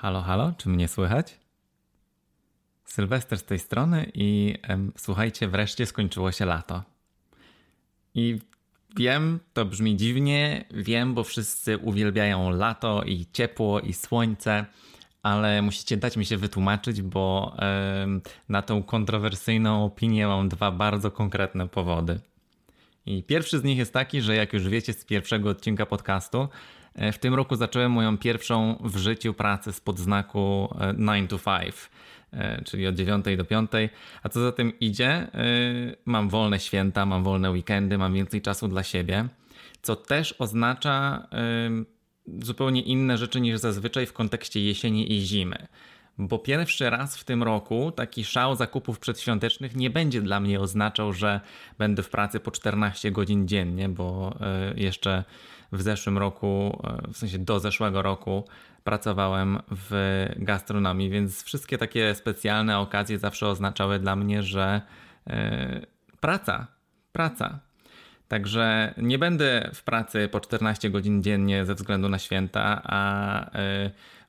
Halo, halo, czy mnie słychać? Sylwester z tej strony i em, słuchajcie, wreszcie skończyło się lato. I wiem, to brzmi dziwnie, wiem, bo wszyscy uwielbiają lato i ciepło i słońce, ale musicie dać mi się wytłumaczyć, bo em, na tą kontrowersyjną opinię mam dwa bardzo konkretne powody. I pierwszy z nich jest taki, że jak już wiecie z pierwszego odcinka podcastu, w tym roku zacząłem moją pierwszą w życiu pracę spod znaku 9 to 5, e, czyli od 9 do 5. A co za tym idzie, e, mam wolne święta, mam wolne weekendy, mam więcej czasu dla siebie, co też oznacza zupełnie inne rzeczy niż zazwyczaj w kontekście jesieni i zimy bo pierwszy raz w tym roku taki szał zakupów przedświątecznych nie będzie dla mnie oznaczał, że będę w pracy po 14 godzin dziennie, bo e, jeszcze w zeszłym roku, e, w sensie do zeszłego roku, pracowałem w gastronomii, więc wszystkie takie specjalne okazje zawsze oznaczały dla mnie, że e, praca, praca. Także nie będę w pracy po 14 godzin dziennie ze względu na święta, a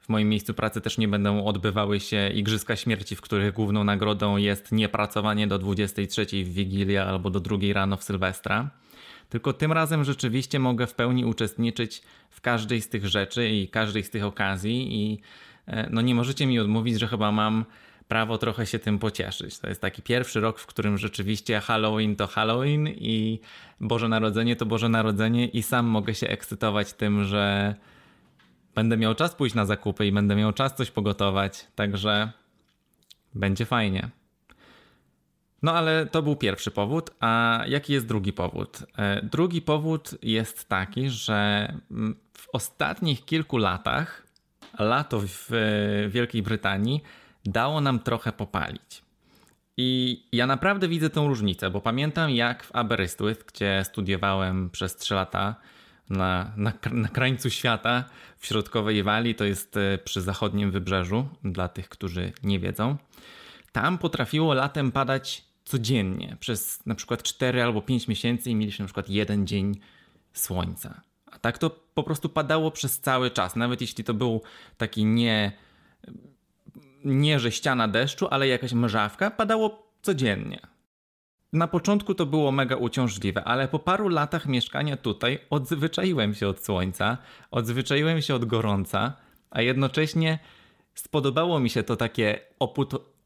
w moim miejscu pracy też nie będą odbywały się Igrzyska Śmierci, w których główną nagrodą jest niepracowanie do 23 w Wigilię albo do 2 rano w Sylwestra. Tylko tym razem rzeczywiście mogę w pełni uczestniczyć w każdej z tych rzeczy i każdej z tych okazji i e, no nie możecie mi odmówić, że chyba mam prawo trochę się tym pocieszyć. To jest taki pierwszy rok, w którym rzeczywiście Halloween to Halloween i Boże Narodzenie to Boże Narodzenie i sam mogę się ekscytować tym, że będę miał czas pójść na zakupy i będę miał czas coś pogotować, także będzie fajnie. No ale to był pierwszy powód, a jaki jest drugi powód? E, drugi powód jest taki, że mm, w ostatnich kilku latach lato w Wielkiej Brytanii dało nam trochę popalić. I ja naprawdę widzę tą różnicę, bo pamiętam jak w Aberystwyth, gdzie studiowałem przez 3 lata, na, na, na krańcu świata, w środkowej Walii, to jest e, przy zachodnim wybrzeżu, dla tych, którzy nie wiedzą. Tam potrafiło latem padać codziennie, przez na przykład 4 albo 5 miesięcy i mieliśmy na przykład jeden dzień słońca. A tak to po prostu padało przez cały czas, nawet jeśli to był taki nie, nie że ściana deszczu, ale jakaś mrzawka, padało codziennie. Na początku to było mega uciążliwe, ale po paru latach mieszkania tutaj odzwyczaiłem się od słońca, odzwyczaiłem się od gorąca, a jednocześnie spodobało mi się to takie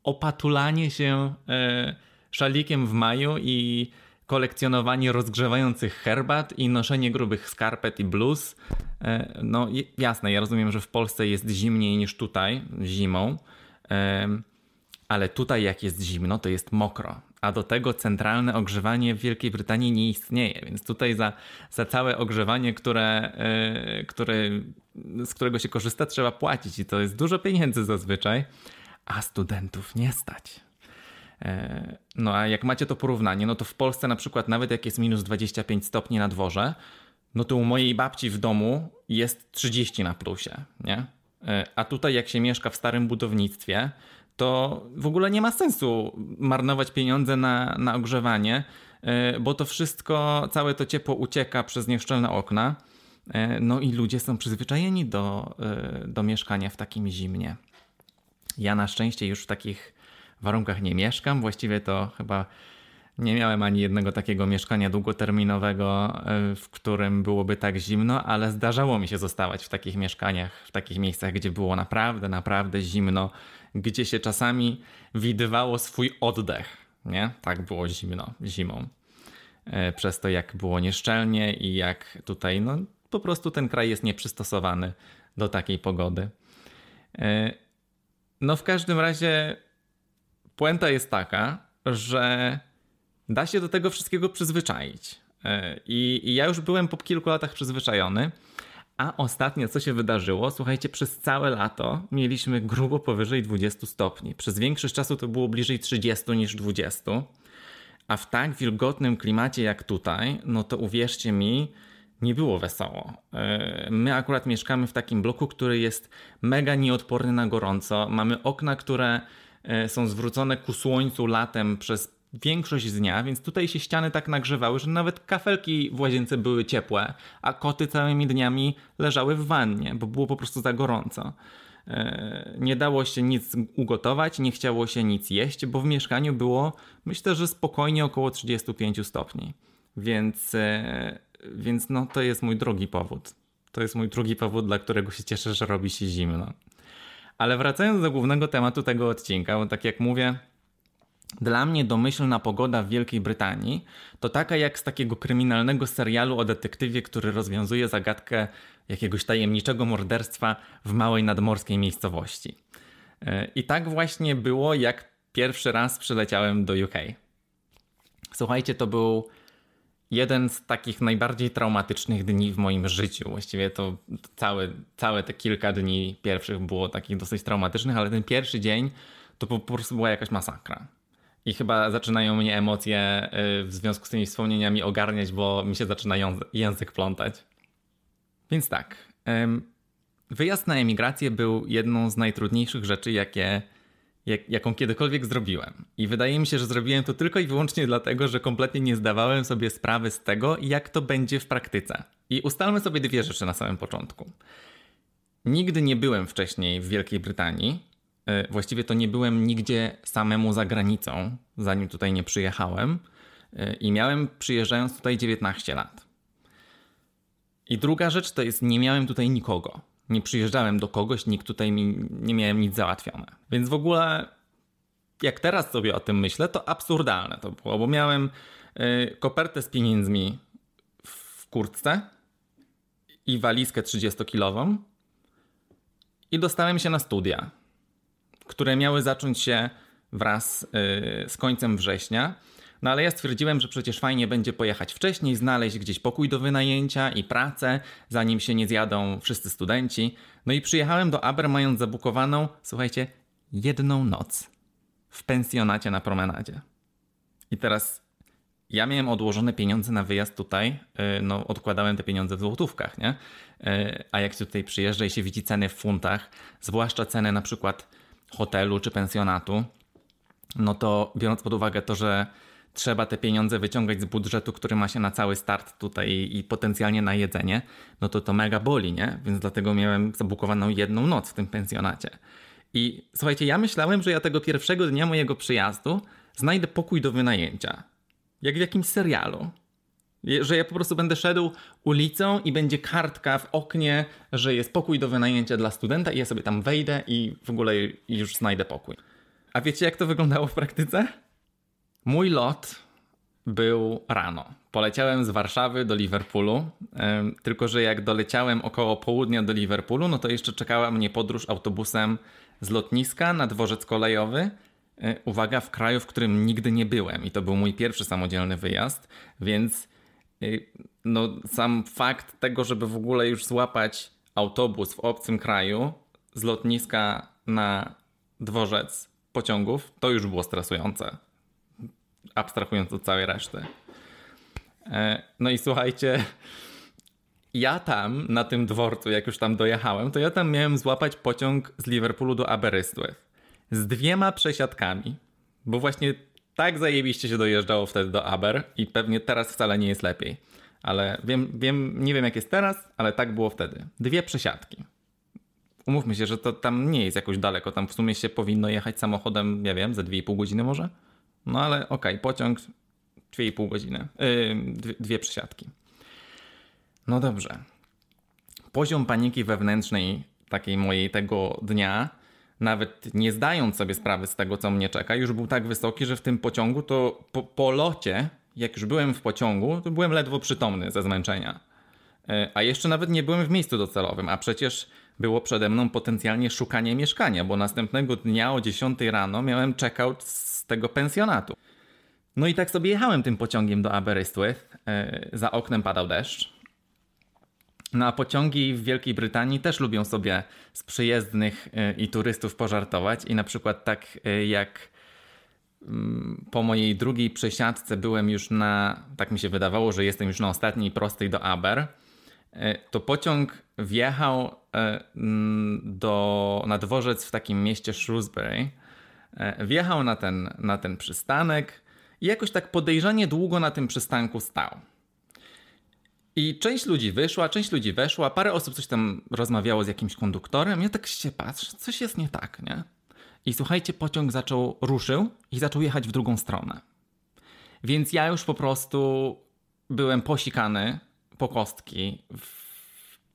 opatulanie się e, szalikiem w maju i kolekcjonowanie rozgrzewających herbat i noszenie grubych skarpet i bluz. E, no jasne, ja rozumiem, że w Polsce jest zimniej niż tutaj zimą, e, ale tutaj jak jest zimno, to jest mokro a do tego centralne ogrzewanie w Wielkiej Brytanii nie istnieje, więc tutaj za, za całe ogrzewanie, które, yy, które, z którego się korzysta, trzeba płacić i to jest dużo pieniędzy zazwyczaj, a studentów nie stać. E, no a jak macie to porównanie, no to w Polsce na przykład nawet jak jest minus 25 stopni na dworze, no to u mojej babci w domu jest 30 na plusie, nie? E, a tutaj jak się mieszka w starym budownictwie, to w ogóle nie ma sensu marnować pieniądze na, na ogrzewanie, e, bo to wszystko, całe to ciepło ucieka przez nieszczelne okna. No i ludzie są przyzwyczajeni do, do mieszkania w takim zimnie. Ja na szczęście już w takich warunkach nie mieszkam. Właściwie to chyba nie miałem ani jednego takiego mieszkania długoterminowego, w którym byłoby tak zimno, ale zdarzało mi się zostawać w takich mieszkaniach, w takich miejscach, gdzie było naprawdę, naprawdę zimno gdzie się czasami widywało swój oddech. Nie? Tak było zimno, zimą. E, przez to, jak było nieszczelnie i jak tutaj, no po prostu ten kraj jest nieprzystosowany do takiej pogody. E, no w każdym razie puenta jest taka, że da się do tego wszystkiego przyzwyczaić. E, I, I, ja już byłem po kilku latach przyzwyczajony, a ostatnio, co się wydarzyło? Słuchajcie, przez całe lato mieliśmy grubo powyżej 20 stopni. Przez większość czasu to było bliżej 30 niż 20. A w tak wilgotnym klimacie jak tutaj, no to uwierzcie mi, nie było wesoło. E, my akurat mieszkamy w takim bloku, który jest mega nieodporny na gorąco. Mamy okna, które są zwrócone ku słońcu latem przez większość dnia, więc tutaj się ściany tak nagrzewały, że nawet kafelki w łazience były ciepłe, a koty całymi dniami leżały w wannie, bo było po prostu za gorąco. E, nie dało się nic ugotować, nie chciało się nic jeść, bo w mieszkaniu było myślę, że spokojnie około 35 stopni. Więc, e, więc no, to jest mój drugi powód. To jest mój drugi powód, dla którego się cieszę, że robi się zimno. Ale wracając do głównego tematu tego odcinka, bo tak jak mówię, dla mnie domyślna pogoda w Wielkiej Brytanii to taka jak z takiego kryminalnego serialu o detektywie, który rozwiązuje zagadkę jakiegoś tajemniczego morderstwa w małej nadmorskiej miejscowości. E, I tak właśnie było, jak pierwszy raz przyleciałem do UK. Słuchajcie, to był jeden z takich najbardziej traumatycznych dni w moim życiu. Właściwie to całe, całe te kilka dni pierwszych było takich dosyć traumatycznych, ale ten pierwszy dzień to po prostu była jakaś masakra. I chyba zaczynają mnie emocje y, w związku z tymi wspomnieniami ogarniać, bo mi się zaczyna język plątać. Więc tak. Wyjazd na emigrację był jedną z najtrudniejszych rzeczy, jakie, jak, jaką kiedykolwiek zrobiłem. I wydaje mi się, że zrobiłem to tylko i wyłącznie dlatego, że kompletnie nie zdawałem sobie sprawy z tego, jak to będzie w praktyce. I ustalmy sobie dwie rzeczy na samym początku. Nigdy nie byłem wcześniej w Wielkiej Brytanii, E, właściwie to nie byłem nigdzie samemu za granicą, zanim tutaj nie przyjechałem. E, I miałem przyjeżdżając tutaj 19 lat. I druga rzecz to jest, nie miałem tutaj nikogo. Nie przyjeżdżałem do kogoś, nikt tutaj mi nie miałem nic załatwione. Więc w ogóle, jak teraz sobie o tym myślę, to absurdalne to było, bo miałem e, kopertę z pieniędzmi w kurtce i walizkę 30-kilową i dostałem się na studia które miały zacząć się wraz y, z końcem września. No ale ja stwierdziłem, że przecież fajnie będzie pojechać wcześniej, znaleźć gdzieś pokój do wynajęcia i pracę, zanim się nie zjadą wszyscy studenci. No i przyjechałem do Aber mając zabukowaną, słuchajcie, jedną noc w pensjonacie na promenadzie. I teraz ja miałem odłożone pieniądze na wyjazd tutaj, y, no odkładałem te pieniądze w złotówkach, nie? Y, a jak się tutaj przyjeżdża i się widzi ceny w funtach, zwłaszcza ceny na przykład hotelu czy pensjonatu, no to biorąc pod uwagę to, że trzeba te pieniądze wyciągać z budżetu, który ma się na cały start tutaj i potencjalnie na jedzenie, no to to mega boli, nie? Więc dlatego miałem zabukowaną jedną noc w tym pensjonacie. I słuchajcie, ja myślałem, że ja tego pierwszego dnia mojego przyjazdu znajdę pokój do wynajęcia. Jak w jakimś serialu. Że ja po prostu będę szedł ulicą i będzie kartka w oknie, że jest pokój do wynajęcia dla studenta i ja sobie tam wejdę i w ogóle już znajdę pokój. A wiecie jak to wyglądało w praktyce? Mój lot był rano. Poleciałem z Warszawy do Liverpoolu, tylko że jak doleciałem około południa do Liverpoolu, no to jeszcze czekała mnie podróż autobusem z lotniska na dworzec kolejowy. E, uwaga, w kraju, w którym nigdy nie byłem i to był mój pierwszy samodzielny wyjazd, więc no, sam fakt tego, żeby w ogóle już złapać autobus w obcym kraju z lotniska na dworzec pociągów, to już było stresujące. Abstrahując od całej reszty. E, no i słuchajcie, ja tam na tym dworcu, jak już tam dojechałem, to ja tam miałem złapać pociąg z Liverpoolu do Aberystwyth z dwiema przesiadkami, bo właśnie tak zajebiście się dojeżdżało wtedy do Aber i pewnie teraz wcale nie jest lepiej. Ale wiem, wiem, nie wiem jak jest teraz, ale tak było wtedy. Dwie przesiadki. Umówmy się, że to tam nie jest jakoś daleko. Tam w sumie się powinno jechać samochodem, ja wiem, za 2,5 godziny może. No ale okej, okay, pociąg 2,5 godziny. Yy, dwie, dwie przesiadki. No dobrze. Poziom paniki wewnętrznej takiej mojej tego dnia nawet nie zdając sobie sprawy z tego, co mnie czeka, już był tak wysoki, że w tym pociągu to po, po locie, jak już byłem w pociągu, to byłem ledwo przytomny ze zmęczenia. E, a jeszcze nawet nie byłem w miejscu docelowym, a przecież było przede mną potencjalnie szukanie mieszkania, bo następnego dnia o 10 rano miałem checkout z tego pensjonatu. No i tak sobie jechałem tym pociągiem do Aberystwyth. E, za oknem padał deszcz. No a pociągi w Wielkiej Brytanii też lubią sobie z przyjezdnych y, i turystów pożartować i na przykład tak y, jak mm, po mojej drugiej przesiadce byłem już na, tak mi się wydawało, że jestem już na ostatniej prostej do Aber, to pociąg wjechał do, na dworzec w takim mieście Shrewsbury. Wjechał na ten, na ten przystanek i jakoś tak podejrzanie długo na tym przystanku stał. I część ludzi wyszła, część ludzi weszła, parę osób coś tam rozmawiało z jakimś konduktorem. Ja tak się patrzę, coś jest nie tak, nie? I słuchajcie, pociąg zaczął, ruszył i zaczął jechać w drugą stronę. Więc ja już po prostu byłem posikany po kostki w,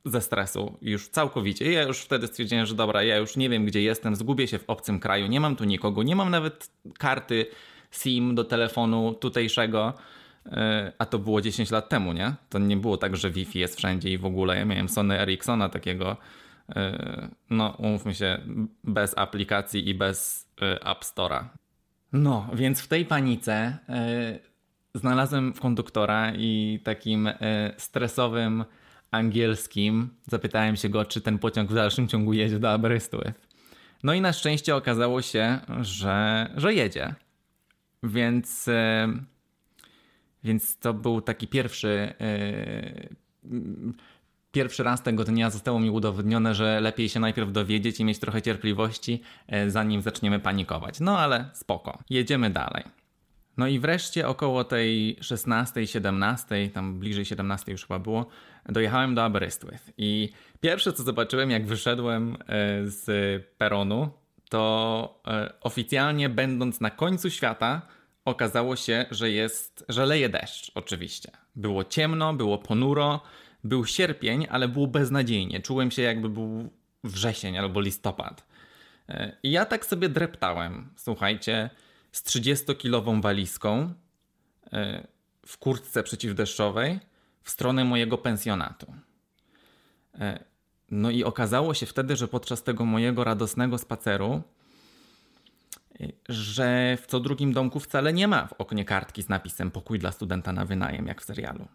ze stresu już całkowicie. Ja już wtedy stwierdziłem, że dobra, ja już nie wiem gdzie jestem, zgubię się w obcym kraju, nie mam tu nikogo, nie mam nawet karty SIM do telefonu tutejszego E, a to było 10 lat temu, nie? To nie było tak, że Wi-Fi jest wszędzie i w ogóle. Ja miałem Sony Ericssona takiego, e, no umówmy się, bez aplikacji i bez e, App Store'a. No, więc w tej panice znalazłem konduktora i takim stresowym angielskim zapytałem się go, czy ten pociąg w dalszym ciągu jedzie do Aberystwyth. No i na szczęście okazało się, że, że jedzie. Więc więc to był taki pierwszy. Yy, pierwszy raz tego dnia zostało mi udowodnione, że lepiej się najpierw dowiedzieć i mieć trochę cierpliwości, yy, zanim zaczniemy panikować. No ale spoko. Jedziemy dalej. No i wreszcie około tej 16, 17, tam bliżej 17 już chyba było, dojechałem do Aberystwyth. I pierwsze co zobaczyłem, jak wyszedłem e, z peronu, to oficjalnie będąc na końcu świata, okazało się, że jest, że leje deszcz, oczywiście. Było ciemno, było ponuro, był sierpień, ale było beznadziejnie. Czułem się jakby był wrzesień albo listopad. E, I ja tak sobie dreptałem, słuchajcie, z 30-kilową walizką e, w kurtce przeciwdeszczowej w stronę mojego pensjonatu. E, no i okazało się wtedy, że podczas tego mojego radosnego spaceru że w co drugim domku wcale nie ma w oknie kartki z napisem pokój dla studenta na wynajem, jak w serialu.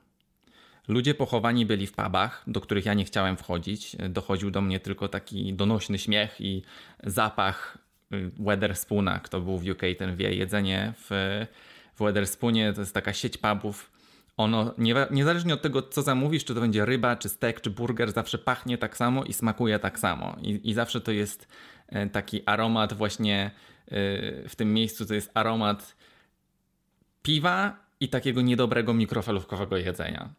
Ludzie pochowani byli w pubach, do których ja nie chciałem wchodzić. Dochodził do mnie tylko taki donośny śmiech i zapach Weatherspoona. Kto był w UK, ten wie. Jedzenie w, w to jest taka sieć pubów. Ono, nie, niezależnie od tego, co zamówisz, czy to będzie ryba, czy steak, czy burger, zawsze pachnie tak samo i smakuje tak samo. I, i zawsze to jest e, taki aromat właśnie Y, w tym miejscu to jest aromat piwa i takiego niedobrego mikrofalówkowego jedzenia.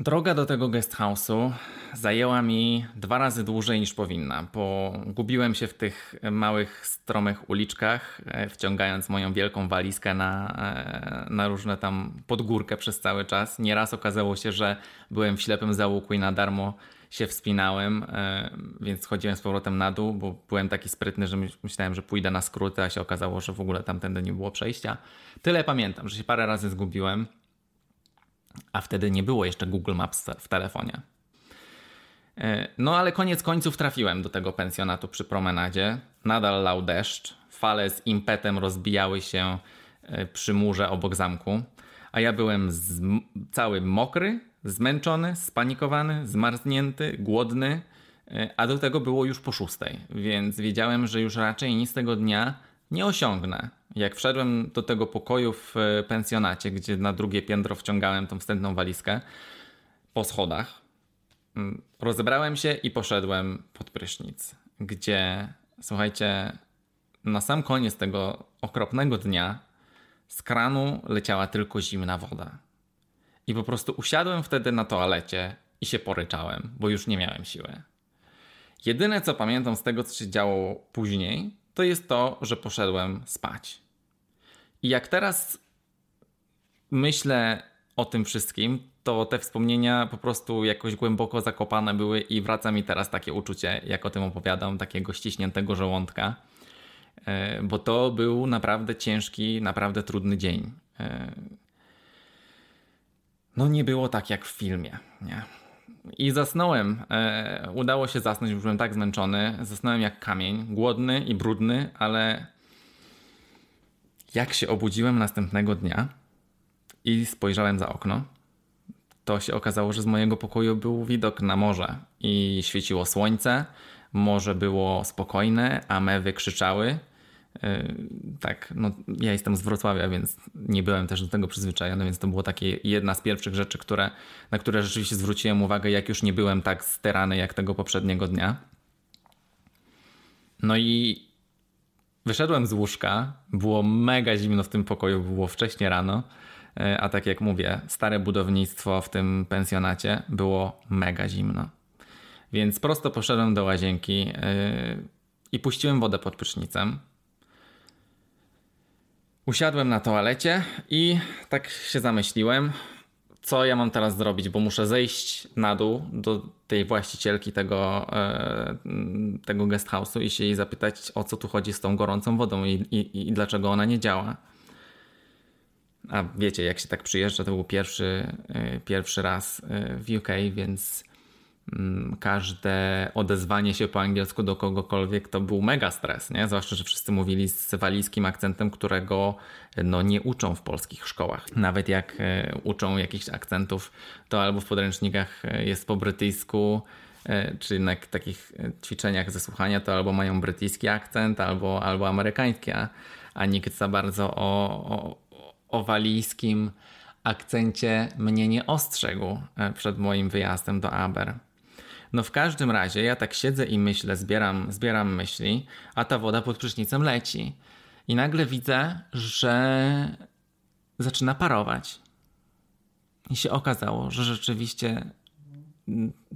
Droga do tego guest house'u zajęła mi dwa razy dłużej niż powinna, bo gubiłem się w tych małych, stromych uliczkach, e, wciągając moją wielką walizkę na, e, na różne tam podgórkę przez cały czas. Nieraz okazało się, że byłem w ślepym załuku i na darmo się wspinałem, e, więc schodziłem z powrotem na dół, bo byłem taki sprytny, że myślałem, że pójdę na skróty, a się okazało, że w ogóle tamtędy nie było przejścia. Tyle pamiętam, że się parę razy zgubiłem, a wtedy nie było jeszcze Google Maps w telefonie. E, no ale koniec końców trafiłem do tego pensjonatu przy promenadzie. Nadal lał deszcz, fale z impetem rozbijały się e, przy murze obok zamku, a ja byłem cały mokry, zmęczony, spanikowany, zmarznięty, głodny, e, a do tego było już po szóstej, więc wiedziałem, że już raczej nic tego dnia nie osiągnę. Jak wszedłem do tego pokoju w e, pensjonacie, gdzie na drugie piętro wciągałem tą wstępną walizkę po schodach, mm, rozebrałem się i poszedłem pod prysznic, gdzie, słuchajcie, na sam koniec tego okropnego dnia z kranu leciała tylko zimna woda. I po prostu usiadłem wtedy na toalecie i się poryczałem, bo już nie miałem siły. Jedyne co pamiętam z tego, co się działo później, to jest to, że poszedłem spać. I jak teraz myślę o tym wszystkim, to te wspomnienia po prostu jakoś głęboko zakopane były i wraca mi teraz takie uczucie, jak o tym opowiadam, takiego ściśniętego żołądka, e, bo to był naprawdę ciężki, naprawdę trudny dzień. E, no nie było tak jak w filmie, nie? I zasnąłem. E, udało się zasnąć, już byłem tak zmęczony. Zasnąłem jak kamień, głodny i brudny, ale jak się obudziłem następnego dnia i spojrzałem za okno, to się okazało, że z mojego pokoju był widok na morze i świeciło słońce. Morze było spokojne, a mewy krzyczały. E, tak, no ja jestem z Wrocławia, więc nie byłem też do tego przyzwyczajony, więc to było takie jedna z pierwszych rzeczy, które, na które rzeczywiście zwróciłem uwagę, jak już nie byłem tak sterany jak tego poprzedniego dnia. No i wyszedłem z łóżka, było mega zimno w tym pokoju, było wcześnie rano. e, a tak jak mówię, stare budownictwo w tym pensjonacie było mega zimno. Więc prosto poszedłem do łazienki e, i puściłem wodę pod prysznicem. Usiadłem na toalecie i tak się zamyśliłem, co ja mam teraz zrobić, bo muszę zejść na dół do tej właścicielki tego, e, tego guesthouse'u i się jej zapytać, o co tu chodzi z tą gorącą wodą i, i, i dlaczego ona nie działa. A wiecie, jak się tak przyjeżdża, to był pierwszy, e, pierwszy raz e, w UK, więc każde odezwanie się po angielsku do kogokolwiek to był mega stres, nie? Zwłaszcza, że wszyscy mówili z walijskim akcentem, którego no, nie uczą w polskich szkołach. Nawet jak e, uczą jakichś akcentów, to albo w podręcznikach e, jest po brytyjsku, e, czy na takich ćwiczeniach ze słuchania, to albo mają brytyjski akcent, albo, albo amerykański, a nikt za bardzo o, o, o walijskim akcencie mnie nie ostrzegł przed moim wyjazdem do Aber. No w każdym razie ja tak siedzę i myślę, zbieram, zbieram myśli, a ta woda pod prysznicem leci. I nagle widzę, że zaczyna parować. I się okazało, że rzeczywiście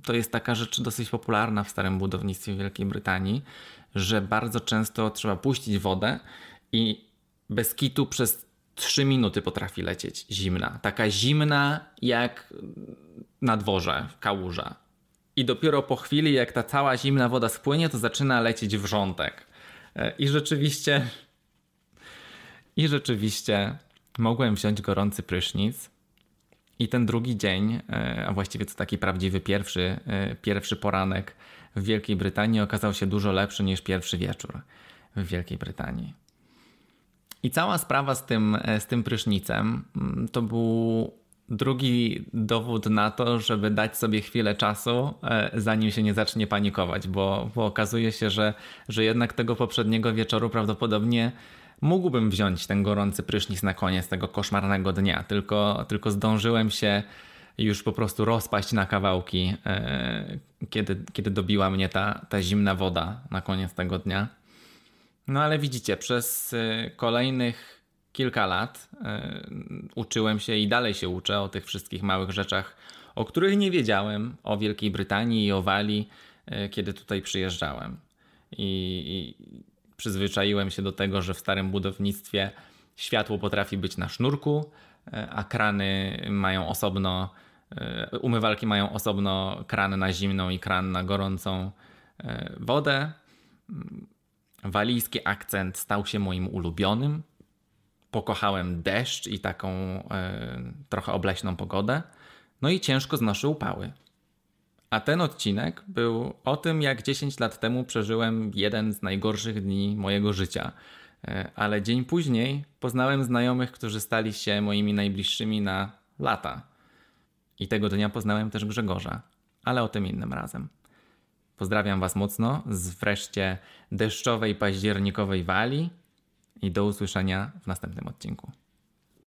to jest taka rzecz dosyć popularna w starym budownictwie Wielkiej Brytanii, że bardzo często trzeba puścić wodę i bez kitu przez 3 minuty potrafi lecieć zimna. Taka zimna jak na dworze, kałuża. I dopiero po chwili, jak ta cała zimna woda spłynie, to zaczyna lecieć wrzątek. E, I rzeczywiście. I rzeczywiście mogłem wziąć gorący prysznic. I ten drugi dzień, e, a właściwie to taki prawdziwy pierwszy, e, pierwszy poranek w Wielkiej Brytanii okazał się dużo lepszy niż pierwszy wieczór w Wielkiej Brytanii. I cała sprawa z tym, z tym prysznicem mm, to był drugi dowód na to, żeby dać sobie chwilę czasu, e, zanim się nie zacznie panikować, bo, bo okazuje się, że, że jednak tego poprzedniego wieczoru prawdopodobnie mógłbym wziąć ten gorący prysznic na koniec tego koszmarnego dnia, tylko, tylko zdążyłem się już po prostu rozpaść na kawałki, e, kiedy, kiedy dobiła mnie ta, ta zimna woda na koniec tego dnia. No ale widzicie, przez e, kolejnych kilka lat e, uczyłem się i dalej się uczę o tych wszystkich małych rzeczach, o których nie wiedziałem, o Wielkiej Brytanii i o Walii, e, kiedy tutaj przyjeżdżałem. I, I przyzwyczaiłem się do tego, że w starym budownictwie światło potrafi być na sznurku, e, a krany mają osobno, umywalki mają osobno kran na zimną i kran na gorącą wodę. Walijski akcent stał się moim ulubionym pokochałem deszcz i taką e, trochę obleśną pogodę. No i ciężko znoszę upały. A ten odcinek był o tym, jak 10 lat temu przeżyłem jeden z najgorszych dni mojego życia. E, ale dzień później poznałem znajomych, którzy stali się moimi najbliższymi na lata. I tego dnia poznałem też Grzegorza, ale o tym innym razem. Pozdrawiam Was mocno z wreszcie deszczowej październikowej wali i do usłyszenia w następnym odcinku.